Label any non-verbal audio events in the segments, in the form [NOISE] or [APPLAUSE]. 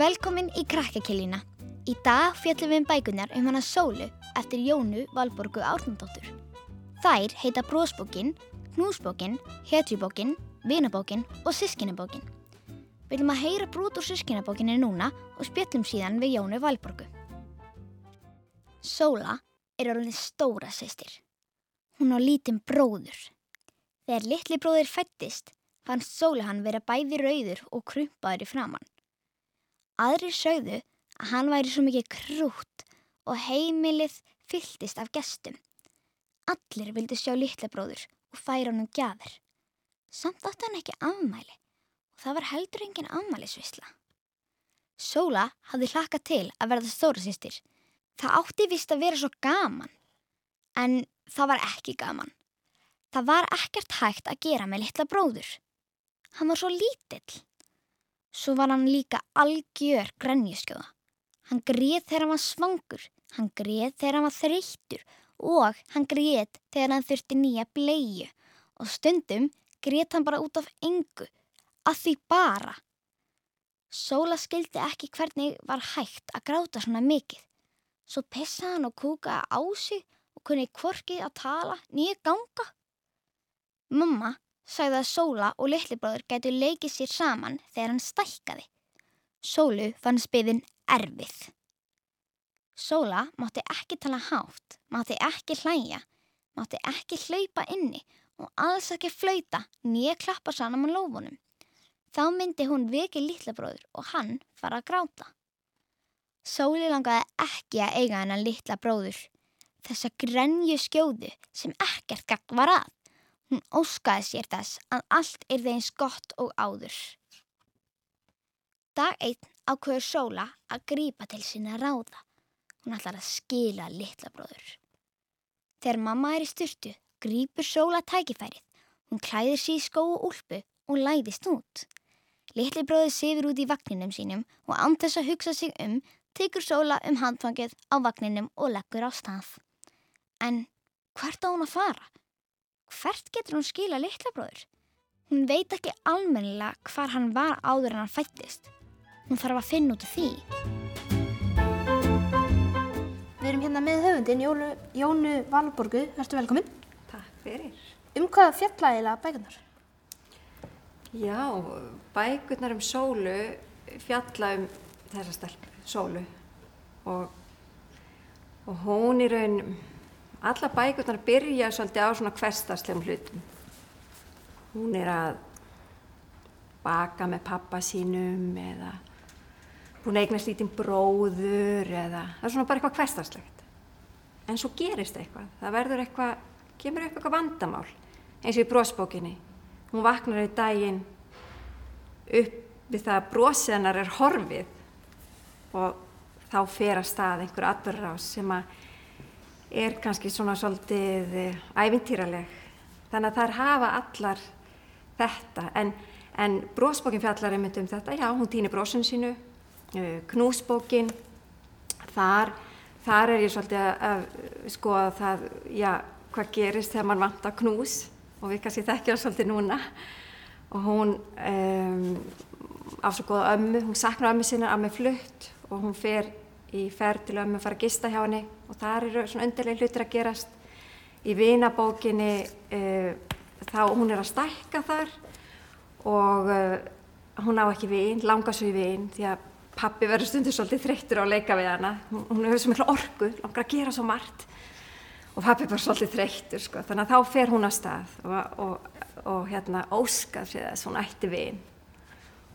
Velkomin í Krakkakillina. Í dag fjallum við um bækunar um hana Sólu eftir Jónu Valborgu Árnandóttur. Þær heita Brósbókin, Knúsbókin, Hetjubókin, Vinabókin og Sískinabókin. Við viljum að heyra brút úr Sískinabókinni núna og spjöllum síðan við Jónu Valborgu. Sóla er orðin stóra sýstir. Hún á lítinn bróður. Þegar litli bróður fættist fannst Sólu hann vera bæði rauður og krumpaður í framann. Aðri sögðu að hann væri svo mikið krút og heimilið fylltist af gestum. Allir vildi sjá litla bróður og færa honum gjafir. Samt átti hann ekki afmæli og það var heldur engin afmælisvisla. Sóla hafði hlakka til að verða stóra sýstir. Það átti vist að vera svo gaman. En það var ekki gaman. Það var ekkert hægt að gera með litla bróður. Hann var svo lítill. Svo var hann líka algjör grenjuskjóða. Hann greið þegar hann var svangur, hann greið þegar hann var þreyttur og hann greið þegar hann þurfti nýja bleiu og stundum greið hann bara út af engu, að því bara. Sóla skildi ekki hvernig var hægt að gráta svona mikið. Svo pessaði hann og kúkaði á sig og kunni kvorkið að tala nýja ganga. Mamma sagði að Sóla og litlibróður gætu leikið sér saman þegar hann stækkaði. Sólu fann spiðin erfið. Sóla mátti ekki tala hátt, mátti ekki hlæja, mátti ekki hlaupa inni og alls ekki flauta nýja klappa saman með lófunum. Þá myndi hún veki litlabróður og hann fara að gráta. Sóli langaði ekki að eiga hennan litla bróður. Þessa grenju skjóðu sem ekkert gagg var að. Hún óskaði sér þess að allt er þeins gott og áður. Dag einn ákveður Sóla að grípa til sinna ráða. Hún ætlar að skila litla bróður. Þegar mamma er í styrtu, grípur Sóla tækifærið. Hún klæðir sér í skó og úlpu og læðist út. Litli bróður sefur út í vagninum sínum og án þess að hugsa sig um, tekur Sóla um handfangið á vagninum og leggur á stað. En hvert á hún að fara? Hvert getur hún skila litla bróður? Hún veit ekki almennilega hvar hann var áður en hann fættist. Hún þarf að finna út af því. Við erum hérna með höfundin Jónu, Jónu Valborgu, ertu velkominn. Takk fyrir. Um hvað fjallaðilega bækunar? Já, bækurnar um sólu fjalla um þessa stelpu, sólu og, og hún í raun, alla bækurnar byrja svolítið á svona hverstaslegum hlutum. Hún er að baka með pappa sínum eða að eignast lítinn bróður eða það er svona bara eitthvað hverstarslegt. En svo gerist eitthvað, það verður eitthvað, kemur upp eitthvað vandamál eins og í brósbókinni. Hún vaknar í daginn upp við það að brósið hennar er horfið og þá fer að stað einhver atbyrðrás sem að er kannski svona svolítið ævintýraleg. Þannig að þær hafa allar þetta. En, en brósbókin fjallar einmitt um þetta, já hún týnir brósun sínu, knúsbókin, þar, þar er ég svolítið að, að skoða það, já hvað gerist þegar mann vantar knús. Og við kannski þekkjum það svolítið núna. Og hún um, svo góða ömmu, hún saknar ömmu sinna með flutt. Og hún fer í ferð til ömmu að fara að gista hjá henni og þar eru svona undirlega hlutir að gerast. Í vinabókinni uh, þá hún er að stækka þar og uh, hún á ekki vin, langar svo í vin því að pappi verður stundur svolítið þreyttur á að leika við hana. Hún, hefur svo miklu orgu, langar að gera svo margt og pappi er bara svolítið þreyttur sko. þannig að þá fer hún að stað og, og, og hérna óskar sér þess hún ætti vin.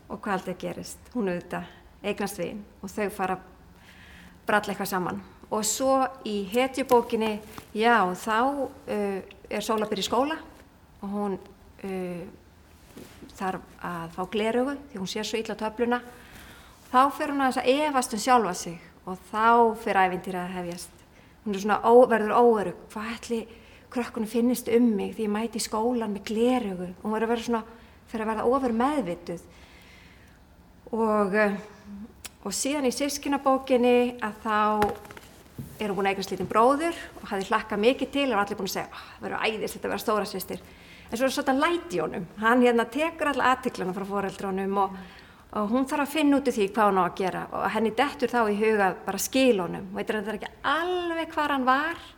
Og hvað aldrei gerist hún auðvitað eignast vin og þau fara brall eitthvað saman. Og svo í hetjubókinni já þá uh, er Sóla byrja í skóla og hún uh, þarf að fá glerögu því hún sér svo illa töfluna. Þá fer hún að efast um sjálfa sig og þá fer ævintýra að hefjast. Hún er svona ó, verður óörug hvað ætli krökkunum finnist um mig því ég mæti í skólan með glerögu hún verður að vera svona fyrir að verða ofur meðvituð og, eh, og síðan í sískinabókinni að þá er hún búin að eignast lítinn bróður og hafði hlakkað mikið til og allir búin að segja oh, það verður æðist þetta að vera stóra sýstir en svo er þetta læti honum. Hann hérna tekur alltaf aðtiklana frá foreldrónum og, og hún þarf að finna út í því hvað hún á að gera. Og henni dettur þá í huga bara skilunum og þetta er ekki alveg hvað hann var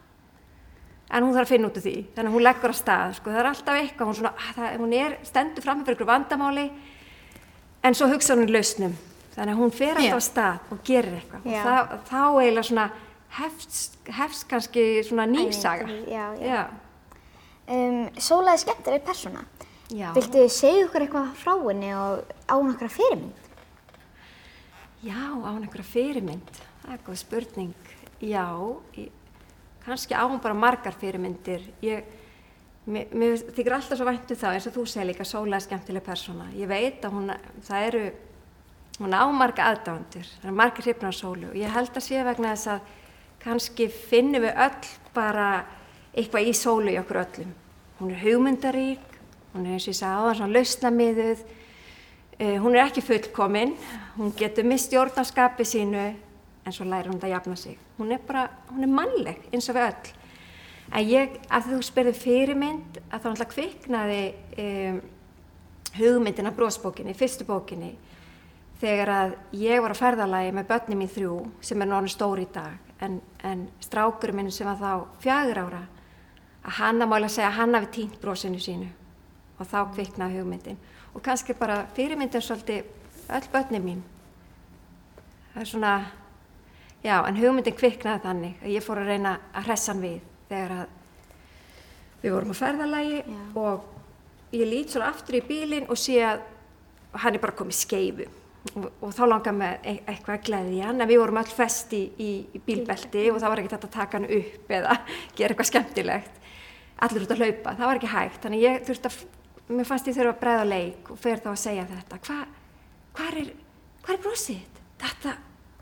en hún þarf að finna út í því. Þannig að hún leggur að stað sko. það er alltaf eitthvað, hún, svona, ah, það, hún er stendur fram fyrir ykkur vandamáli. En svo hugsa hún í lausnum þannig að hún fer alltaf að stað og gerir eitthvað Já. og það, þá eiginlega svona hefst, hefst kannski svona nýsaga já, já. Um, Sóla er skemmtileg persóna. Viltu segja okkur eitthvað frá henni og á hún okkur fyrirmynd? Já, á hún einhverja fyrirmynd? Það er góð spurning. Já, ég, kannski á hún bara margar fyrirmyndir. Ég, mér, mér þykir alltaf svo væntu þá eins og þú segir líka Sóla er skemmtileg persóna. Ég veit að hún, það eru, hún á marga aðdáðandur, það eru margar hrifnar Sólu og ég held að sé vegna þess að kannski finnum við öll bara eitthvað í Sólu í okkur öllum. Hún er hugmyndarík, hún er eins og ég sagði áðan svona lausnamiðuð, Uh, hún er ekki fullkomin, hún getur mist stjórnarskapi sínu en svo lærir hún þetta að jafna sig. Hún er bara, hún er mannleg eins og við öll. En ég, því þú spurði fyrirmynd, að þá náttúrulega kviknaði um, hugmyndin af brósbókinni, fyrstu bókinni, þegar að ég var á ferðalagi með börni mín þrjú, sem er náttúrulega stóri í dag, en, en strákurinn minn sem var þá fjagur ára, að hann að mála segja að hann hafi týnt brósinu sínu og þá kviknaði hugmyndin. Og kannski bara fyrirmyndin svolítið öll börni mín. Það er svona já, en hugmyndin kviknaði þannig að ég fór að reyna að hressa hann við þegar að við vorum á ferðalagi Já. og ég lít svona aftur í bílinn og sé að hann er bara komið skeifu og, og þá langar með eitthvað að hann. En við vorum öll fest í, í, í bílbelti og það var ekki þetta að taka hann upp eða [LAUGHS] gera eitthvað skemmtilegt. Allir út að hlaupa, það var ekki hægt. Þannig ég þurfti að, mér fannst ég þurfa að bregða leik og fer þá að segja þetta. Hvað hva er, hva er brosið? Þetta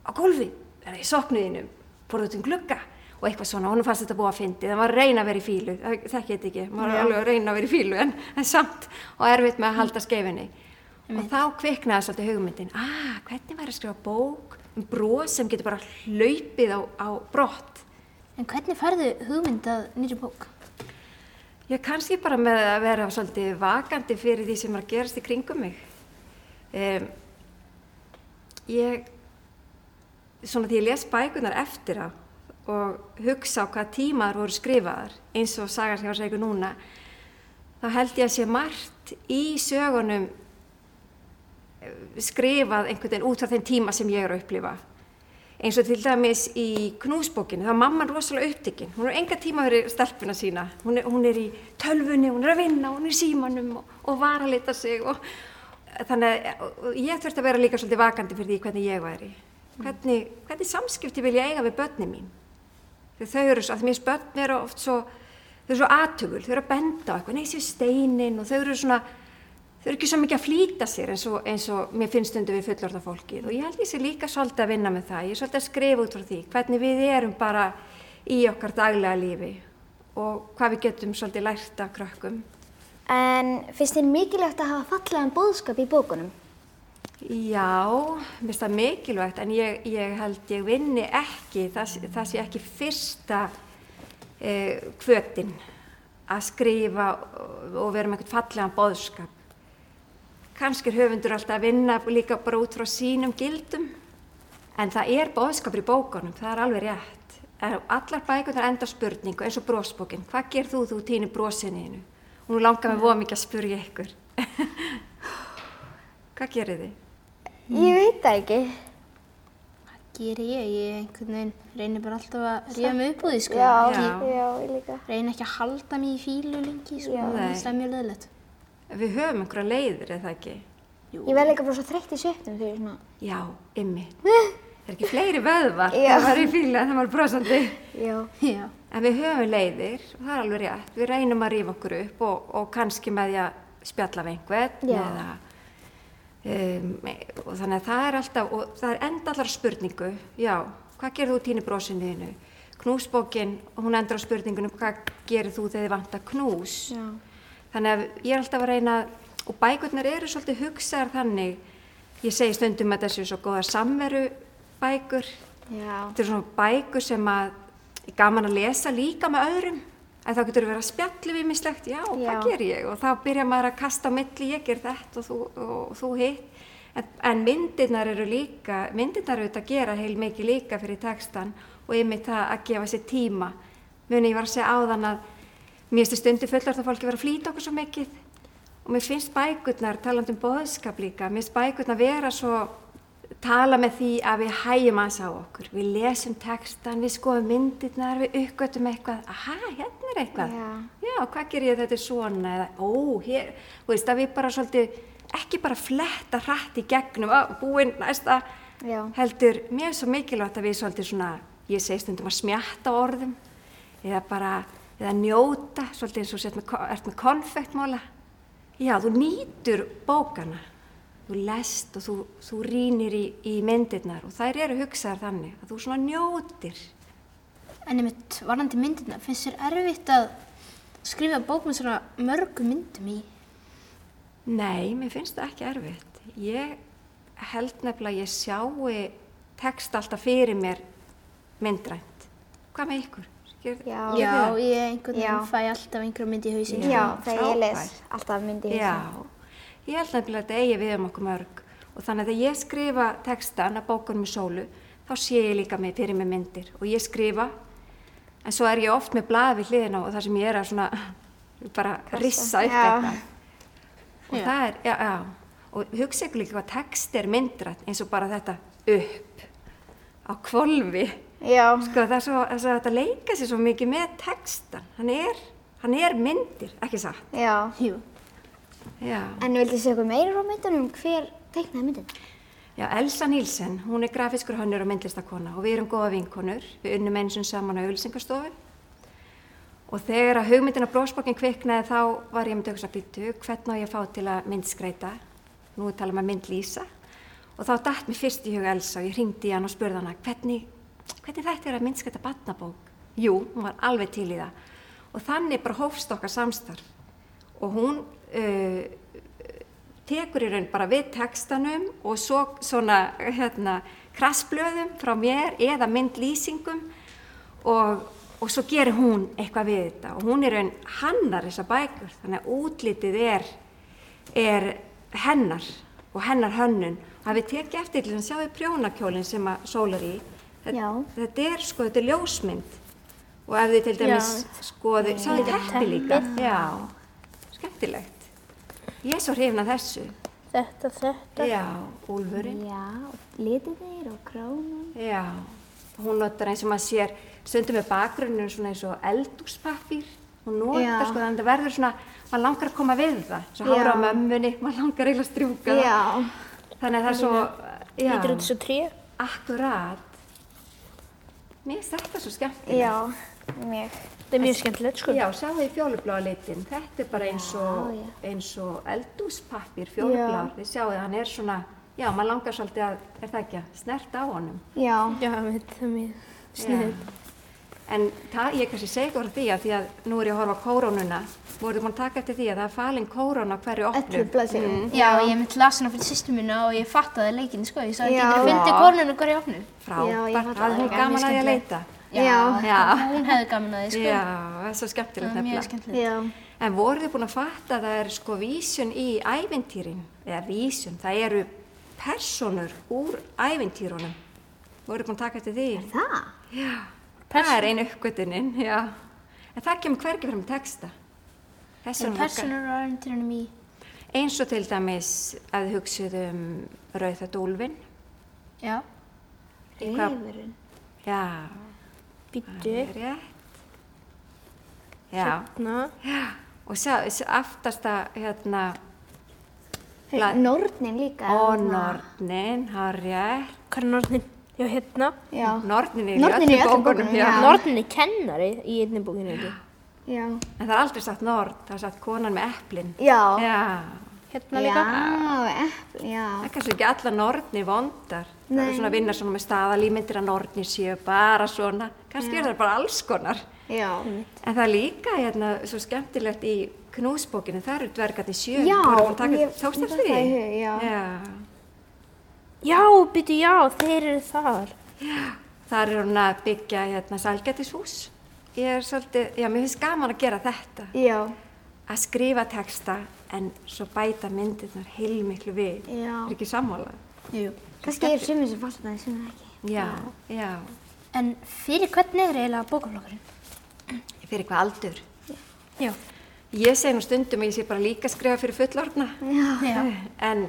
á gólfi, það í soknuðinum? Fór út um glugga? Og eitthvað svona, honum fannst þetta búið að fyndi, það var reyna að vera í fílu það þekki þetta ekki, maður Já. alveg að reyna að vera í fílu en, en samt og erfitt með að halda skeifinni og þá kviknaði svolítið hugmyndin ah, hvernig væri að skrifa bók um bros sem getur bara hlaupið á, á brott En hvernig færðu hugmynd að nýri bók? Ég kannski bara með að vera svolítið vakandi fyrir því sem er að gerast í kringum mig. Um, ég, svona því ég les bækunar eftir á og hugsa á hvað tímaður voru skrifaðar, eins og sagar sem ég var að segja ykkur núna, þá held ég að sé margt í sögunum skrifað einhvern veginn út af þeim tíma sem ég er að upplifa. Eins og til dæmis í knúsbókinu, þá er mamman rosalega upptikinn, hún er enga tíma fyrir stelpuna sína, hún er, hún er í tölvunni, hún er að vinna, hún er í símanum og, og var að lita sig og þannig að ég þurfti að vera líka svolítið vakandi fyrir því hvernig ég væri, hvernig, hvernig samskipti vil ég eiga við börni mín, þegar þau eru svo, að mér börn eru oft svo, þau eru svo aðtugul, þau eru að benda á eitthvað, neysi steinin og þau eru svona, þau eru ekki svo mikið að flýta sér eins og, eins og mér finnst stundu við fullorða fólkið og ég held ég sé líka svolítið að vinna með það, ég er svolítið að skrifa út frá því hvernig við erum bara í okkar daglega lífi og hvað við getum svolítið lært af krökkum. En finnst þér mikilvægt að hafa fallegan bóðskap í bókunum? Já, finnst það mikilvægt en ég, ég held ég vinni ekki, það, það sé ekki fyrsta eh, hvötin að skrifa og, og vera með eitthvað fallegan boðskap. Kannski er höfundur alltaf að vinna líka bara út frá sínum gildum en það er boðskapur í bókunum, það er alveg rétt. Allar bækunar enda spurningu eins og brósbókin, hvað ger þú þú týnir brósinniðinu? Og nú langar mér voða mikið að spurja ykkur. [LAUGHS] hvað gerir þið? Ég veit það ekki. Það gerir ég, ég einhvern veginn reynir bara alltaf að ríða mig upp úr því sko. Já, Já. ég líka. Reynir ekki að halda mig í fílu lengi sko, það er mjög leðilegt. Við höfum einhverja leiðir, eða ekki? Ég verð líka bara svo þreytt í svipnum fyrir svona. Já, ymmit. Það er ekki fleiri vöðvar Já. það var í fíla en það var brosandi. Já. Já. En við höfum leiðir og það er alveg rétt. Við reynum að rífa okkur upp og, og kannski með því að spjalla við einhvern eða um, og þannig að það er alltaf, og það er enda allar spurningu, já, hvað gerir þú týni brosinniðinu? Knúsbókin, hún endur á spurningunum, hvað gerir þú þegar þið vantar knús? Já. Þannig að ég er alltaf að reyna, og bækurnar eru svolítið hugsaðar þannig, ég segi stundum að þessu svo góðar samveru bækur, þetta eru svona bækur sem að er gaman að lesa líka með öðrum, að þá getur við verið að spjalli við mislegt, já, Já. hvað ger ég? Og þá byrja maður að kasta milli, ég ger þetta og þú, og þú hitt, En, en myndirnar eru líka, myndirnar eru þetta að gera heil mikið líka fyrir textan og einmitt það að gefa sér tíma. Muni ég var að segja áðan að mér finnst stundu fullart að fólki vera að flýta okkur svo mikið og mér finnst bækurnar, taland um boðskap líka, mér finnst bækurnar vera svo tala með því að við hægjum aðeins á okkur. Við lesum textan, við skoðum myndirnar, við uppgötum eitthvað, aha, hérna er eitthvað. Já. Já, hvað ger ég þetta svona eða, ó, hér, þú veist að við bara svolítið, ekki bara fletta hratt í gegnum, ó, búinn, næsta, Já. heldur, mér er svo mikilvægt að við svolítið svona, ég segi stundum að smjatta á orðum, eða bara, eða njóta, svolítið eins og sért með, ert með konfektmála. Já, þú nýtur bókana, þú lest og þú, þú rínir í, í myndirnar og þær eru hugsaðar þannig að þú svona njótir. En einmitt varandi myndirna, finnst þér erfitt að skrifa bók með svona mörgum myndum í? Nei, mér finnst það ekki erfitt. Ég held nefnilega að ég sjáu text alltaf fyrir mér myndrænt. Hvað með ykkur? Já. Já, ég einhvern Já. veginn fæ alltaf einhverja myndi í hausin. Já, Já, þegar ég les alltaf myndi í Já, hausinn. ég held nefnilega að þetta eigi við um okkur mörg og þannig að þegar ég skrifa textan að bókunum í sólu þá sé ég líka mig fyrir mig myndir og ég skrifa en svo er ég oft með blaði við hliðina og það sem ég er að svona [LAUGHS] bara rissa upp Já. eitthvað og Já. það er, já, já og hugsa ykkur líka hvað text er myndrætt eins og bara þetta upp á kvolfi Já. Sko það er svo, það er svo þetta leika sér svo mikið með textan hann er, hann er myndir, ekki satt Já. Jú. já. En viltu segja eitthvað meira á myndunum? Hver teiknaði myndin? Já, Elsa Nílsen, hún er grafiskur hönnur og myndlistakona og við erum góða vinkonur. Við unnum eins og saman á auðlýsingarstofu. Og þegar að hugmyndin á brósbókin kviknaði þá var ég með dögst að býtu hvernig á ég að fá til að myndskreita. Nú er talað um að myndlýsa. Og þá dætt mér fyrst í huga Elsa og ég ringdi í hann og spurði hana hvernig, hvernig þetta er að myndskreita batnabók? Jú, hún var alveg til í það. Og þannig bara hófst okkar samstarf. Og hún uh, tekur í raun bara við textanum og svo svona hérna krassblöðum frá mér eða myndlýsingum og, og svo gerir hún eitthvað við þetta og hún er raun hannar þessa bækur þannig að útlitið er, er hennar og hennar hönnun og hafið tekið eftir til þess að sjáu prjónakjólinn sem að sólar í þetta, þetta er sko, þetta er ljósmynd. Og ef þið til dæmis skoðu, sjáu þetta teppi. líka? Já, skemmtilegt. Ég er svo hrifin af þessu. Þetta, þetta. já, úlfurinn. Já, og litirnir og krónun. já, hún notar eins og maður sér stundum með bakgrunnum svona eins og eldúspappír hún notar sko þannig að það verður svona maður langar að koma við það. Svo hára á mömmunni, maður langar eiginlega að strjúka það. Já. þannig að það er svo já, Lítur út svo tré. akkurat mér finnst þetta svo skemmtilegt Já, mjög. Það er mjög skemmtilegt, sko. Já, sjáðu í fjólubláa litin, þetta er bara eins og, og eldúspappir fjólubláar, þið sjáðu hann er svona, já, maður langar svolítið að, er það ekki, að snerta á honum. Já. Já, þetta er mjög sniðið. En það, ég kannski segi okkur því að því að nú er ég að horfa á kórónuna, voruð búin að taka eftir því að það er falin kóróna á hverju opnu. Öllu blaðsíðu. Mm, Já, ég mitt las hana fyrir sýstu mína og ég fattaði leikinn, sko. Ég sagði, Já. getur fundið Já. korninu hverju opnu. Já, frábært, það er hún gaman að ég að leita. Já. Já. Hún hefði gaman að því, sko. Já, það er svo skemmtilegt er mjög nefnilega. skemmtilegt. Já. En voruð þið búin að fatta að það er sko vísun í ævintýrin, eða vísun, það eru personur úr ævintýrunum. Voruð þið búin að taka eftir því? Það? Já, það er einu uppgötunin, já. En það kemur hvergi fram í texta. Það Personur er personur á æventyrinum í... Eins og til dæmis að hugsið um Rauðat Úlfin. Já. Reyfurinn. Já, Býttu. það er rétt. Já, Ná. já. Og sjá, sjá aftasta, hérna, Nornin líka. og þarna. Nornin, har rétt. Hvað er nornin? Já, hérna. Já. Nornin er Nornin í í öllum bókunum, já. Nornin er kennari í einni bókinu, ekki? Já. En það er aldrei sagt Nord, það er sagt konan með eplin. Já. Já, Hérna líka. Já, epl, já. það er kannski ekki alla Nordnir vondar. Það Nei. er svona að vinna svona með staðalímyndir að Nordnir séu bara svona. Kannski er það bara alls konar. Já. En það er líka hérna svo skemmtilegt í knúsbókinu, það eru dvergarnir sjö. Já, það í því? já. Já. Já, býttu, já, þeir eru þar. Þar er hún að byggja hérna sælgætishús. Ég er svolítið, já, mér finnst gaman að gera þetta. Já. Að skrifa texta en svo bæta myndirnar heilmiklu við. Já. Er ekki sammála? Jú. Kannski er sumir sem fasta það, sumir ekki. Já, já. En fyrir hvern er eiginlega bókaflokkurinn? Fyrir hvað aldur? Já. Ég segi nú stundum að ég sé bara líka að skrifa fyrir fullorðna. Já. [LAUGHS] En,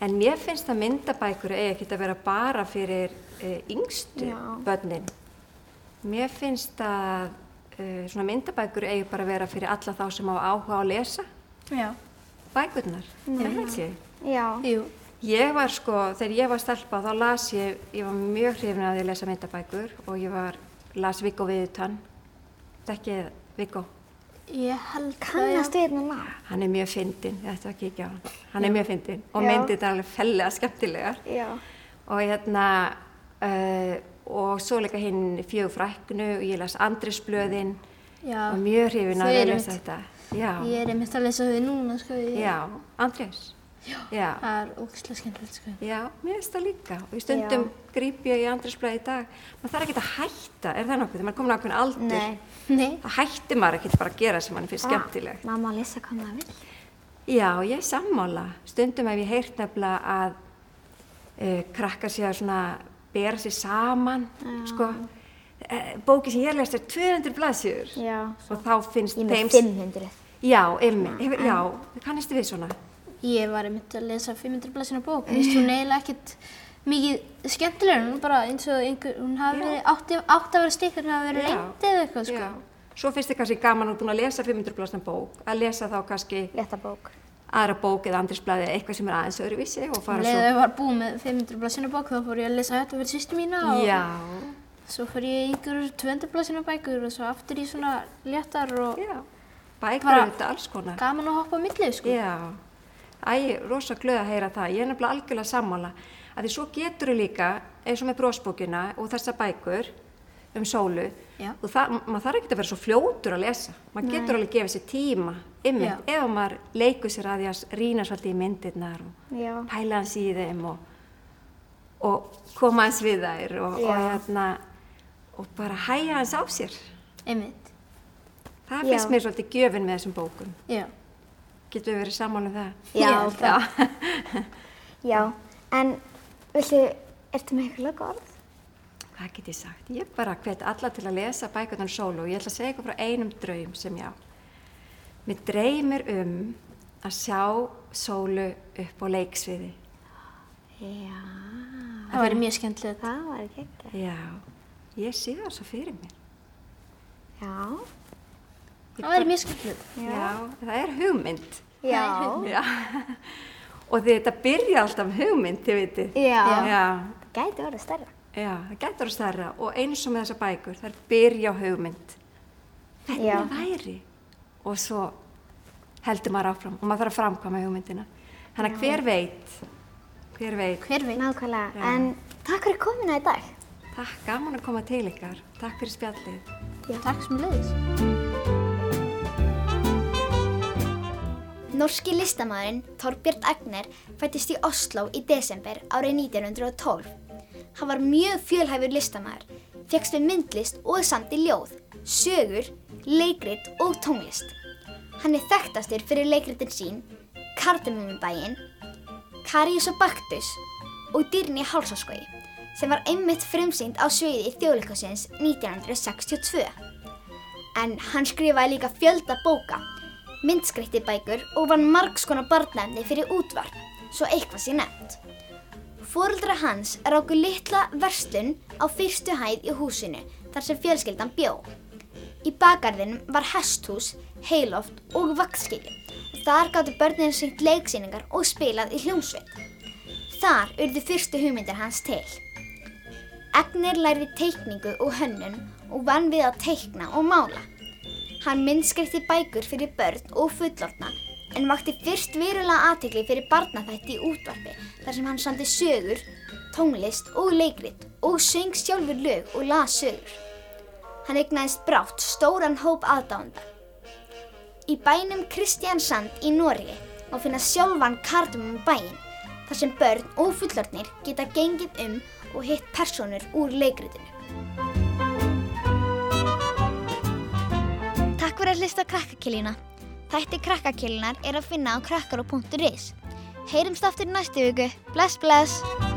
en mér finnst að myndabækur eigi ekki að vera bara fyrir uh, yngstu Já. börnin. Mér finnst að uh, svona myndabækur eigi bara að vera fyrir alla þá sem á áhuga á að lesa Já. bækurnar. Er það ekki? Já. Jú. Ég var sko, þegar ég var stelpa þá las ég, ég var mjög hrifin að ég lesa myndabækur og ég var, las Viggo Viðutann. Þekkið Viggo? Ég held Kannast við hérna lag? Hann er mjög fyndinn, ég ætti að kíkja á hann. Hann er mjög fyndinn og Já. myndir þetta alveg fellega skemmtilegar. Já. Og hérna, uh, og svo líka hinn fjögur fræknu og ég las Andrisblöðin Já. og mjög hrifin að lesa þetta. Já, Ég er einmitt að lesa þau núna, sko. Ég, já, Andrés. Já. Það er ógislega skemmtilegt, sko. Já, mér finnst það líka og í stundum gríp ég í Andrisblöði í dag. Maður þarf ekki að hætta, er það nokkuð? Þegar maður er komin á ákveðin aldur, Nei. Nei. það hættir maður ekki bara að gera sem mann finnst skemmtilegt. Mamma lesa hvað maður vil. Já, ég er sammála. Stundum hef ég heyrt nefnilega að uh, krakkar sé að svona bera sér saman, sko. Uh, bóki sem ég lest er 200 blaðsjur Já. og þá finnst Ég er þeim... með 500. Já, einmitt, hefur, já, kannistu við svona? Ég var einmitt að lesa 500 blaðsina bók. Mér finnst hún eiginlega ekkert mikið skemmtilegur. Hún er bara eins og einhver, hún hafi verið, átti, átti að vera stikkur, hún hafi verið reyndið eða eitthvað, sko. Já. Svo finnst þið kannski gaman og búin að lesa 500 blaðsna bók, að lesa þá kannski Létta bók. aðra bók eða andrisblæði, eitthvað sem er aðeins öðruvísi og fara leið svo... að ég var búið með 500 blaðsina bók, þá fór ég að lesa þetta fyrir sýstu mína og Já, svo fór ég einhverjur 200 blaðsina bækur og svo aftur í svona léttar og já, bækur Bara- eru þetta alls konar. gaman að hoppa á millið, sko. Já, æ, rosa glöð að heyra það. Ég er nefnilega algjörlega sammála. Að því svo getur þú líka, eins og með brósbókina og þessa bækur um sólu, Já. og það, maður þarf ekki að vera svo fljótur að lesa. Maður getur alveg gefið sér tíma, ymmið, ef maður leikur sér að því að rýna svolítið í myndirnar og Já. pæla hans í þeim og, og koma hans við þær og, og, hérna, og bara hæja hans á sér. Einmitt. Það finnst mér svolítið gjöfin með þessum bókum. Já. Getur við verið sammála um það? Já, Já. [LAUGHS] Já. En, viltu, ertu með eitthvað orð? Hvað get ég sagt? Ég bara hvet alla til að lesa bækurnar sólu og ég ætla að segja ykkur frá einum draum sem ég á. Mér dreymir um að sjá sólu upp á leiksviði. Já. Það væri mjög skemmtilegt. Það var ekki ekki. Já, ég sé það svo fyrir mér. Já. Það væri mjög skemmtilegt. Já, það er hugmynd. Já. Já. og þetta byrja alltaf hugmynd, þið vitið. Já. Já, Það gæti orðið stærra. já, það getur að stærra og eins og með þessa bækur, það er byrja á hugmynd. Hvernig Já. væri? Og svo heldur maður áfram og maður þarf að framkvæma hugmyndina. Þannig að hver veit, hver veit. Hver veit? Nákvæmlega. Já. En takk fyrir komina í dag. Takk, gaman að koma til ykkar. Takk fyrir spjallið. Takk sem leiðis. Norski listamæðurinn Torbjörn Agner fættist í Oslo í desember árið 1912. Hann var mjög fjölhæfur listamæður, fegst við myndlist og samti ljóð, sögur, leikrit og tónlist. Hann er þekktastur fyrir leikritin sín, Kardemumubæin, Karius og Baktus og Dýrni í Hálsaskói sem var einmitt frumsýnd á sviði þjóðleikosins 1962. En hann skrifaði líka fjölda bóka, myndskreitti bækur og vann margs konar barnefni fyrir útvarp, svo eitthvað sé nefnt. Fóruldra hans ráku litla verslun á fyrstu hæð í húsinu þar sem fjölskyldan bjó. Í bakgarðinum var hesthús, heiloft og vaktskili og þar gáttu börnin syngt leiksýningar og spilað í hljómsveit. Þar urðu fyrstu hugmyndir hans til. Agner lærði teikningu og hönnun og vann við að teikna og mála. Hann myndskreitti bækur fyrir börn og fullorðna en vakti fyrst verulega aðtekli fyrir barnaþætti í útvarpi þar sem hann sandi sögur, tónlist og leikrit og söng sjálfur lög og las sögur. Hann eignaðist brátt stóran hóp aðdánda. Í bænum Kristiansand í Noregi má finna sjálfan kardumum bæinn þar sem börn og fullorðnir geta gengið um og hitt personur úr leikritinu. Að hlusta á krakkakilína. Þætti krakkakilnar er að finna á krakkar.is. Heyrumst aftur næstu viku. Bless, bless!